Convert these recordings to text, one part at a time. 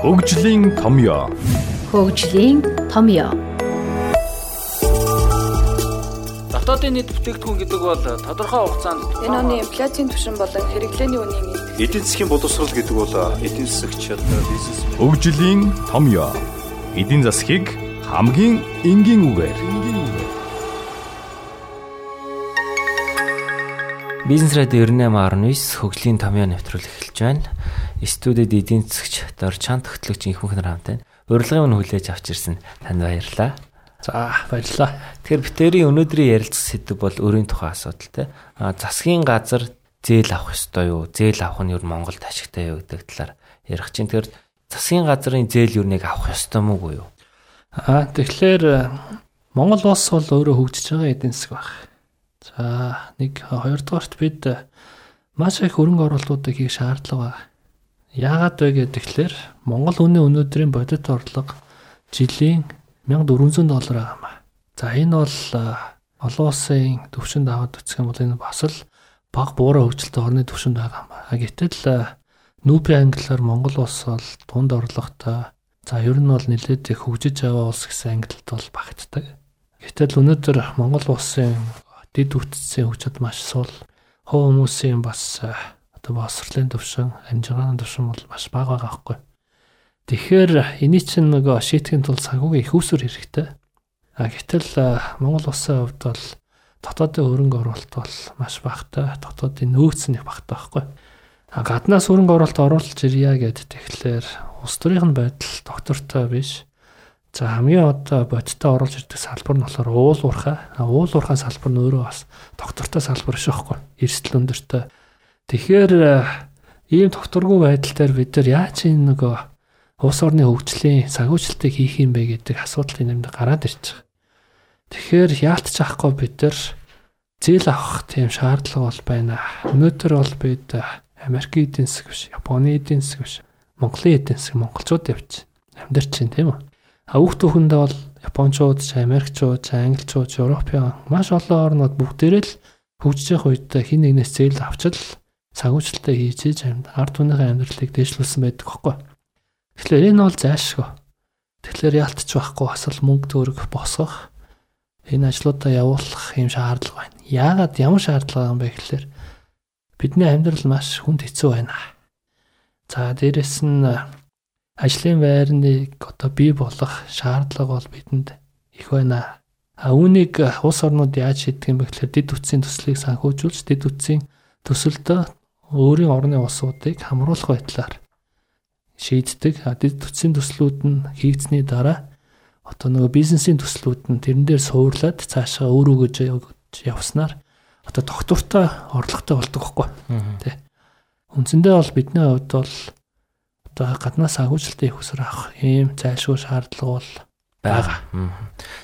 Хөгжлийн томьёо. Хөгжлийн томьёо. Дотоодын нийт бүтээгдэхүүн гэдэг бол тодорхой хугацаанд Энэ оны инфляцийн түвшин болон хэрэглээний үнийн индекс эдийн засгийн боловсрол гэдэг бол эдийн засагч бизнес Хөгжлийн томьёо. Эдийн засгийг хамгийн энгийн үгээр. Бизнес радио 98.9 хөгжлийн томьёо нэвтрүүлэг эхэлж байна. Студид эдийн засгч Дорчан тогтлогч инхмх нар хамтаа урилгын өмнө хүлээж авч ирсэн танд баярлалаа. За баярлалаа. Тэгэхээр битэрийн өнөөдрийн ярилцах сэдв бол өрийн тухай асуудалтай. А засгийн газар зээл авах ёстой юу? Зээл авах нь юу Монголд ашигтай юу гэдэг талаар ярих чинь. Тэгэхээр засгийн газрын зээл юу нэг авах ёстой мүү юу? Аа тэгэхээр Монгол улс бол өөрөө хөгжиж байгаа эдийн засаг баг. За нэг хоёрдугаарт бид э, маш их хөрөнгө оруулалтуудыг хийх шаардлага байна. Яагаад вэ гэхээр Монгол үнийн өнөөдрийн бодит орлого жилийн 1400 доллар байгаа юм. За энэ бол э, олон улсын төвшөнд аваад үзэх юм бол энэ бас л баг буураа хөгжилтэй орны төвшөнд байгаа юм аа. Гэтэл э, нүүбийн англиар Монгол улс бол дунд орлоготой за ер нь бол нэлээд их хөгжиж байгаа улс гэсэн ангилалд бол багтдаг. Гэтэл өнөөдөр Монгол улсын дид үтцийн хүчит маш сул. Хов хүмүүсийн бас э, одоо босрлын төвшин, амжиргааны төвшин бол маш бага байгаа байхгүй. Тэгэхээр эний чинь нөгөө шийтгэхийн тулд санхүүгийн их усүр хэрэгтэй. А гэтэл э, Монгол улсын хувьд бол дотоодын хөрөнгө оруулалт бол маш багатай, дотоодын нөөц нь багатай байхгүй. А гаднаас хөрөнгө оруулалт оруулж ирья гэд тэгэхээр улс төрийн байдал доктортой биш. За хамгийн одоо бодиттой оруулж ирдэг салбар нь болохоор уул уурхай. Уул уурхай салбар нь өөрөө бас доктортой салбар биш байхгүй. Эрсдэл өндөртэй. Тэгэхээр э, ийм докторгүй байдал дээр бид нар яаж энэ нөгөө улс орны хөгжлийн санхүүжилтийг хийх юм бэ гэдэг асуудал энэ юмд гараад ирж байгаа. Тэгэхээр яалтч авахгүй бид нар зээл авах тийм шаардлага бол байна. Өнөөдөр бол бид э, Америкийн эдийн засаг биш, Японы эдийн засаг биш, Монголын эдийн засаг монголчууд явж амьдарч байна тийм үү? Бүх түүхэндээ бол Япончууд, Америкчууд, Англичууд, Европын маш олон орнууд бүгдээрээ л хөгжиж явах үед хин нэгнээс зээл авчил санхүүжилтээ хийж ийж амьд ард түмнийхээ амьдралыг дэвшлүүлсэн байдаг хөөхгүй. Тэгэхээр энэ бол зайлшгүй. Тэгэхээр ялтч байхгүй бас л мөнгө төгрөг босгох энэ ажлуудаа явуулах юм шаардлага байна. Яагаад ямар шаардлага юм бэ гэхээр бидний амьдрал маш хүнд хэцүү байна. За дээрэс нь ажлын байрныг одоо бий болгох шаардлага бол бидэнд их байна. А үүнийг улс орнууд яаж шийдэх юм бэ гэхээр дэд үтсийн төслийг санхүүжүүлж дэд үтсийн төсөлдөө өөрийн орны улсуудыг хамруулах байдлаар шийддэг. А дэд үтсийн төслүүд нь хийгдсэний дараа одоо нөгөө бизнесийн төслүүд нь тэрэн дээр суурлаад цаашаа өөрөө гэж явснаар одоо доктортой орлоготой болдог байхгүй. Тэ. Үндсэндээ бол бидний хувьд бол одоо гаднаас агуулжлтын хүсэр авах ийм зайлшгүй шаардлага бол байгаа.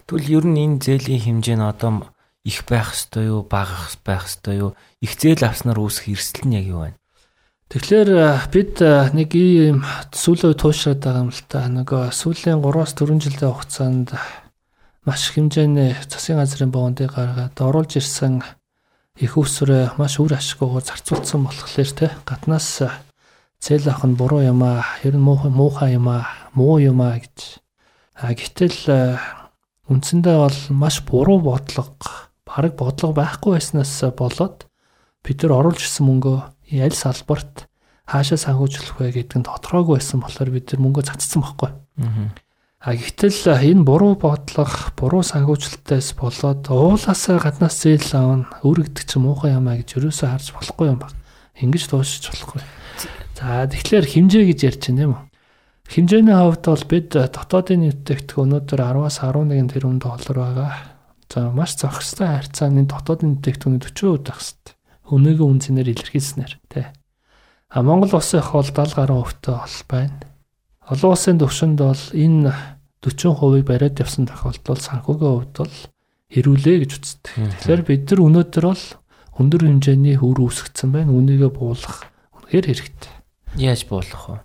Тэгвэл ер нь энэ зээлийн хэмжээ нь одоо их байх ёстой юу, бага байх ёстой юу? Их зээл авснаар үүсэх эрсдэл нь яг юу вэ? Тэгэхээр бид нэг ийм сүүлийн туушраад байгаа юм л та. Нөгөө сүүлийн 3-4 жилийн хугацаанд маш хэмжээний засгийн газрын боондыг гаргаад оруулж ирсэн их усрээ маш үр ашиггүйгээр зарцуулсан болохоор те гаднаас зээл авах нь буруу юм аа, ер нь муухай муухай юм аа, муу юм аа гэж. А гэтэл үндсэндээ бол маш буруу бодлого, бараг бодлого байхгүй байснаас болоод бид нар оруулж ирсэн мөнгөө аль салбарт хаашаа санхүүжүүлэх вэ гэдэг нь тодорхойгүй байсан болохоор бид нар мөнгөө цацсан байхгүй. А гэтэл энэ буруу бодлого, буруу санхүүжилтээс болоод уулаасаа гаднаас зээл өргөдөг ч муухай юм а гэж юусоо харж болохгүй юм баг. Ингэж дуусчих болохгүй. За тэгэхээр хэмжээ гэж ярьж байна юм уу? Хэмжээний хувьд бол бид дотоодын нийтгэх өнөөдөр 10-аас 11 тэрбум доллар байгаа. За маш зохистой харьцааны дотоодын нийтгэх 40% байх хэрэгтэй өнөөгөө үнцээр илэрхийлснээр тий. А Монгол улсын бол 70 гаруй хувьтай бол байна. Олон улсын төвшөнд бол энэ 40%-ийг бариад явсан тохиолдолд санхүүгийн хувьд бол хэрүүлээ гэж үздэг. Тэгэхээр бид нар өнөөдөр бол өндөр хэмжээний хөр үүсгэсэн байна. Үнийгээ буулгах үнэхээр хэрэгтэй. Яаж буулгах вэ?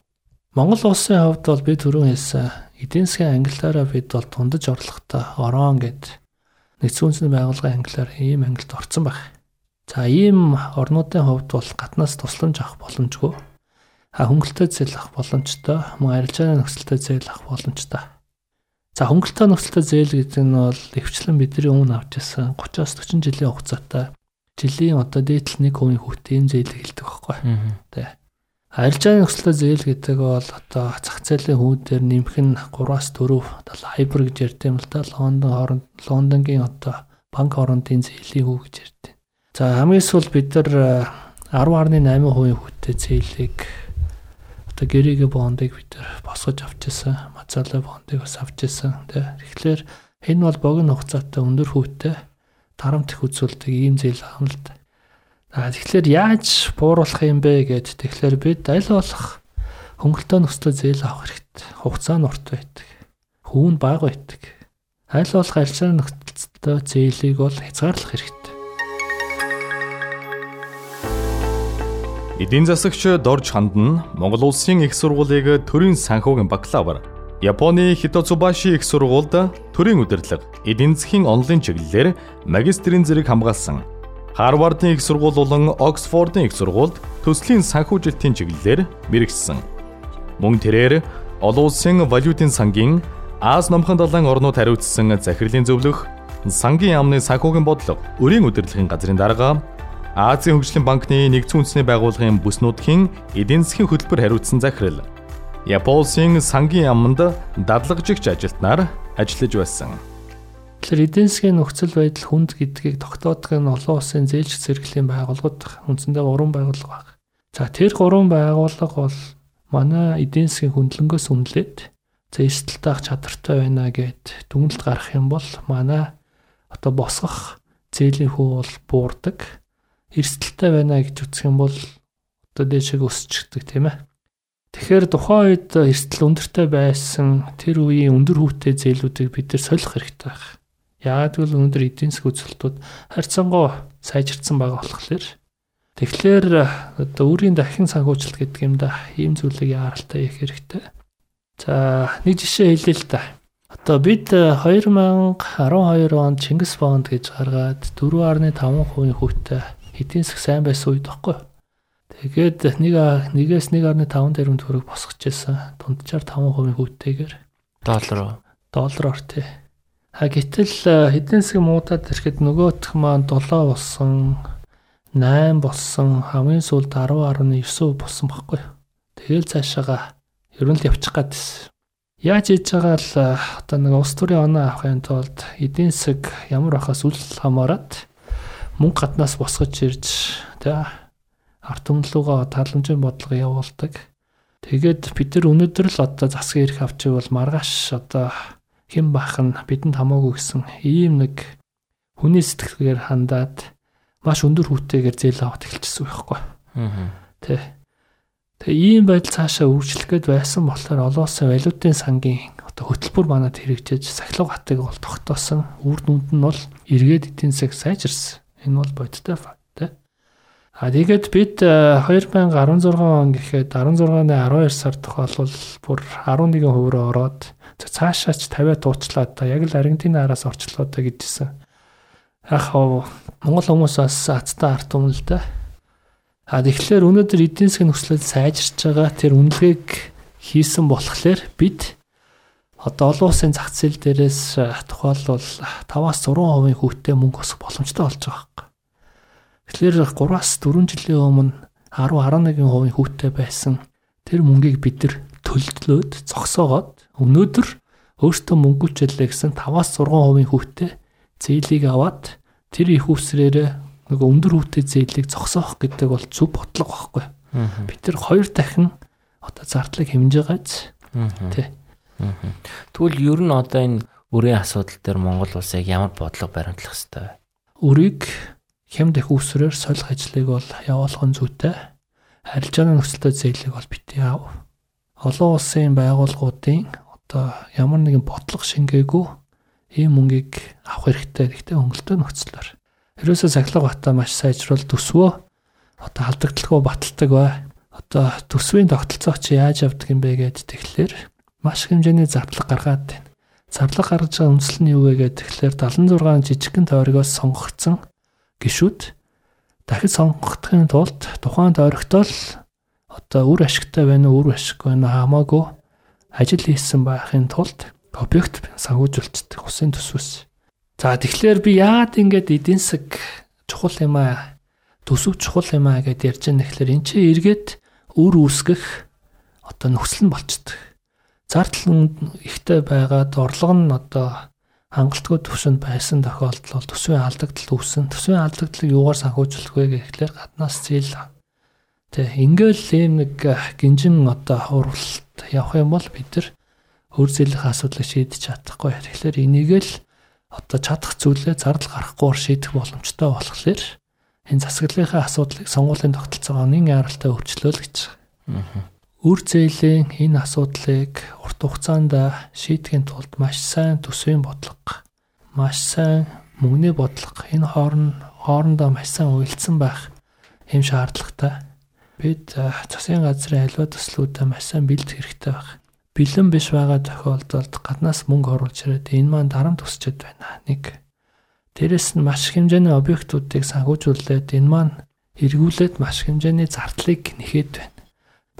Монгол улсын хувьд бол бид түрүүн хэлсэн эдийн засгийн ангиллаараа бид бол тундаж орлоготой орон гэд нэгдсэн үндэсний байгууллагын англиар ийм ангилд орсон байна. За ийм орнуудын хувьд бол гаднаас тусламж авах боломжгүй. А хөнгөлтөө зээл авах боломжтой, мөн арилжааны нөхцөлтэй зээл авах боломжтой. За хөнгөлтөө нөхцөлтэй зээл гэдэг нь бол өвчлэн бидний өмнө авч ирсэн 30-аас 40 жилийн хугацаатай жилийн одоо дээдл 1% хүүхдийн зээлийг хэлдэг байхгүй. Тэ. Арилжааны нөхцөлтэй зээл гэдэг бол одоо зах зээлийн хүүдээр нэмэх нь 3-аас 4 одоо лайбр гэж ярьд юм л да. Лондон хооронд Лондонгийн одоо банк хоорондын зээлийн хүү гэж ярьд. За хамгийн сүүл бид нар 10.8% хүүтэй зээлийг одоо гэрээгээ бондыг бид нар босгож авчихсан. Мацалаа бондыг бас авчихсан. Тэгэхээр энэ бол богино хугацаатай өндөр хүүтэй дарамт их үзүүлдэг ийм зээл аам л да. Аа тэгэхээр яаж бууруулах юм бэ гэд тэгэхээр бид аль болох хөнгөлтөө нөхцөл зээл авах хэрэгтэй. Хугацаа нь урт байдаг. Хүүн бага байдаг. Аль болох арилжааны нөхцөлтөө зээлийг бол хязгаарлах хэрэгтэй. Эдийн засагч Дорж Ханд нь Монгол улсын их сургуулийг төрийн санхүүгийн бакалавр, Японы Хитоцубаши их сургуульд төрийн удирдлага, эдийн засгийн онлын чиглэлээр магистрийн зэрэг хамгаалсан. Харвардын их сургууль болон Оксфордын их сургуульд төслийн санхүүжилтийн чиглэлээр мэрэгчсэн. Мөн тэрээр олон улсын валютын сангийн Аз номхон далайн орнууд хариуцсан захирлын зөвлөх сангийн яамны санхүүгийн бодлого, өрийн удирдлагын газрын дарга Азийн хөгжлийн банкны нэгдсэн үндэсний байгууллагын бүс нутгийн эдийн засгийн хөтөлбөр хариуцсан захирал Японсын сангийн яамд дадлагжигч ажилтнаар ажиллаж байсан. Тэгэхээр эдийн засгийн нөхцөл байдал хүнд гэдгийг тогтоодох нь олон улсын зээлч зэрэглэлийн байгууллагууд үндсэндээ 3 байгууллага баг. За тэр 3 байгууллага бол манай эдийн засгийн хөндлөнгөөс үнэлээд за эрсдэл таах чадвартай байна гэд дүгнэлт гарах юм бол манай одоо босгох зээлийн хүү бол буурдаг эрсдэлтэй байна гэж үзэх юм бол одоо дээшээ өсчихдөг тийм ээ. Тэгэхээр тухайн үед эрсдэл өндөртэй байсан тэр үеийн өндөр хүүтэй зээлүүдийг бид нар солих хэрэгтэй байх. Яагад гэвэл өндөр эдийн засгийн үзүүлэлтүүд харьцангуй сайжирсан байгаа болохоор тэгэхээр одоо өөрийн дахин санхүүжилт гэдэг юм да ийм зүйлийг яаралтай хийх хэрэгтэй. За нэг жишээ хэлээ л да. Одоо бид 2012 онд Чингис бонд гэж гаргаад 4.5% хүүтэй эдийн засаг сайн байсан үед баггүй. Тэгээд нэг нэгээс 1.5 тэрбум төгрөг босгож байсан. Дунджаар 5% хүүтэйгээр доллар доллараар тий. А гэтэл эдийн засгийн муудад ирэхэд нөгөөх маань 7 болсон 8 болсон хамгийн сүүлд 10.9 болсон баггүй. Тэгэл цаашаага ер нь л явчих гадсэн. Яаж хийж байгаа л одоо нэг улс төрийн оноо авахын тулд эдийн засаг ямар бахаас үл хамааран мөнгө гаднаас босгож ирж тэ арт түмлүүгээ таламжийн бодлого явуулдаг. Тэгээд бид нар өнөөдөр л одоо засгийн эрх авч ивэл маргааш одоо хэн бах нь бидэнд хамаагүй гэсэн ийм нэг хүний сэтгэлгээр хандаад маш өндөр хүүтэйгээр зээл аваад эхэлчихсэн байхгүй. Аа. Тэ. Тэгээ ийм байдал цаашаа үргэлжлэх гээд байсан болохоор олон улсын валютын сангийн одоо хөтөлбөр манад хэрэгжиж сахилга хатыг бол тогтоосон. Үр дүнд нь бол эргээд эдийн засаг сайжирсан. Энэ бол бодиттой факт. А тэгээд бид 2016 он гэхэд 16-ны 12 сар тохиолбол бүр 11% руу ороод цаашаач 50 туучлаад та яг л Аргентинараас орчлоо та гэжсэн. Яг хав Монгол хүмүүс бас цацтай арт юм л да. А тэгэхээр өнөөдөр эдийн засгийн нөхцөл сайжирч байгаа тэр үнэлгээг хийсэн болохоор бид одоо олон улсын зах зээл дээрээс тухайлбал 5-аас 6% хүүтэй мөнгө өсөх боломжтой болж байгаа. Тэгэхээр 3-аас 4 жилийн өмнө 10-11% хүүтэй байсан тэр мөнгийг бид нар төлдлөөд зогсоогоод өнөөдөр өөртөө мөнгөчлээ гэсэн 5-аас 6% хүүтэй зээлийг аваад тэр их үсрээр нөгөө өндөр хүүтэй зээлийг зогсоох гэдэг бол зөв бодлого байхгүй. Бид тэр хоёр дахин одоо зардлыг хэмжиж байгааз. Тэ Тэгвэл ер нь одоо энэ өрийн асуудал дээр Монгол улс яг ямар бодлого баримтлах ёстой вэ? Өрийг хямд их үсрээр солих ажлыг бол явуулах нь зүйтэй. Харилцааны нөхцөлтэй зээлийг бол бити яав. Олон улсын байгууллагуудын одоо ямар нэгэн бодлого шингээгүй ийм мөнгийг авах хэрэгтэй гэхдээ хөнгөлтөө нөхцлөөр. Ерөөсөө сахилга бата маш сайжруул төсвөө одоо халдагдлахгүй баталдаг бай. Одоо төсвийн тогтолцоо чи яаж явдаг юм бэ гэд тэгэхээр маш хэмжээний зарлага гаргаад байна. Зарлага гаргаж байгаа үндэслэл нь юу вэ тэгэхээр 76 жижигхэн тойрогоос сонгогдсон гişүүд дахид сонгогдохын тулд тухайн тойрогтол одоо үр ашигтай байна уу, үр ашиггүй байна хамаагүй ажил хийсэн байхын тулд объект санхүүжүүлцдэг усын төсвөөс. За тэгэхээр би яад ингэж эдийн засаг чухал юм аа төсөв чухал юм аа гэдээ ярьж байгаа нэхлээр эн чинь эргээд үр үүсгэх одоо нөхцөл нь болчдөг. Зардал ихтэй байгаад орлого нь одоо хангалтгүй төвшөнд байсан тохиолдолд төсвийн алдагдал үүсэн. Төсвийн алдагдлыг юугаар санхүүжүүлэх вэ гэхлээр гаднаас зээл тэг ингээл ийм нэг гинжин одоо уралт явах юм бол бид нар өр зэлийн асуудлыг шийдэж чадахгүй. Тэгэхээр энийг л одоо чадах зүйлээ зардал гарахгүйгээр шийдэх боломжтой болохоор энэ засаглалынхаа асуудлыг сонгуулийн тогтолцоогоо нэг яралтай өвчлөөл гэж. Үр зээлийн энэ асуудлыг урт хугацаанд шийдэхин тулд маш сайн төсвийн бодлого, маш сайн мөнгөний бодлого энэ хооронд хоорондоо маш сайн уялдсан байх юм шаардлагатай. Бид засгийн газрын аливаа төслүүдэд маш сайн бэлдэх хэрэгтэй байна бэлэн биш байгаа тохиолдолд гаднаас мөнгө оруулж ирээд энэ маань дарамт тусчод байна. Нэг дээрэс нь маш хэмжээний объектуудыг санхүүжүүлээд энэ маань эргүүлээд маш хэмжээний зардлыг нэхэд байна.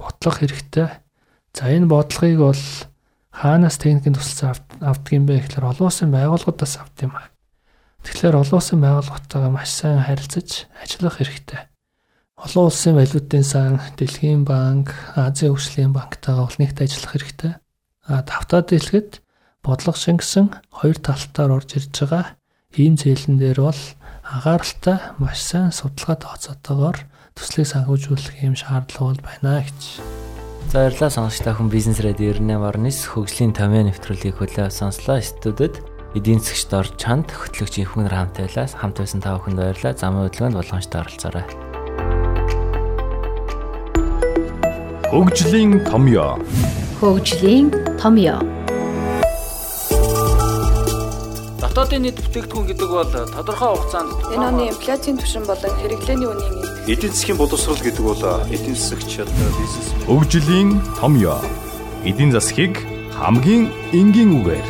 Бодлого хэрэгтэй. За энэ бодлогыг бол хаанаас техникийн тусалцаа авдаг юм бэ гэхээр олон улсын байгууллагуудаас авдаг юм аа. Тэгэхээр олон улсын байгууллагатайгаа маш сайн харилцаж ажиллах хэрэгтэй. Олон улсын валютын сан, Дэлхийн банк, Азийн хөгжлийн банктайгаа бол нэгт ажиллах хэрэгтэй. А давтаад хэлэхэд бодлого шингэсэн хоёр талтаар орж ирж байгаа ийм зээлэн дээр бол агааралтай маш сайн судалгаа тооцоотойгоор төслийг санхүүжүүлэх юм шаардлага бол байна гэж. За баярлалаа сонсогчдаа хүн бизнес радио 98.9 хөгжлийн томьёо нэвтрүүлгийг хүлээн сонслоо. Студид эдийн засгч дор чанд хөтлөгч инхмээр хамт байлаа. Хамт байсан та бүхэнд баярлалаа. Замын хөдөлгөөнд болгоомжтой оролцоорой. Хөгжлийн томьёо. Хөгжлийн томьёо. Дотоодын нийт бүтээгдэхүүн гэдэг бол тодорхой хугацаанд Энэ оны инфляцийн түвшин болон хэрэглээний үнийн эд Эдийн засгийн боловсрол гэдэг бол эдийн засагч бизнес Хөгжлийн томьёо. Эдийн засгийг хамгийн энгийн үгээр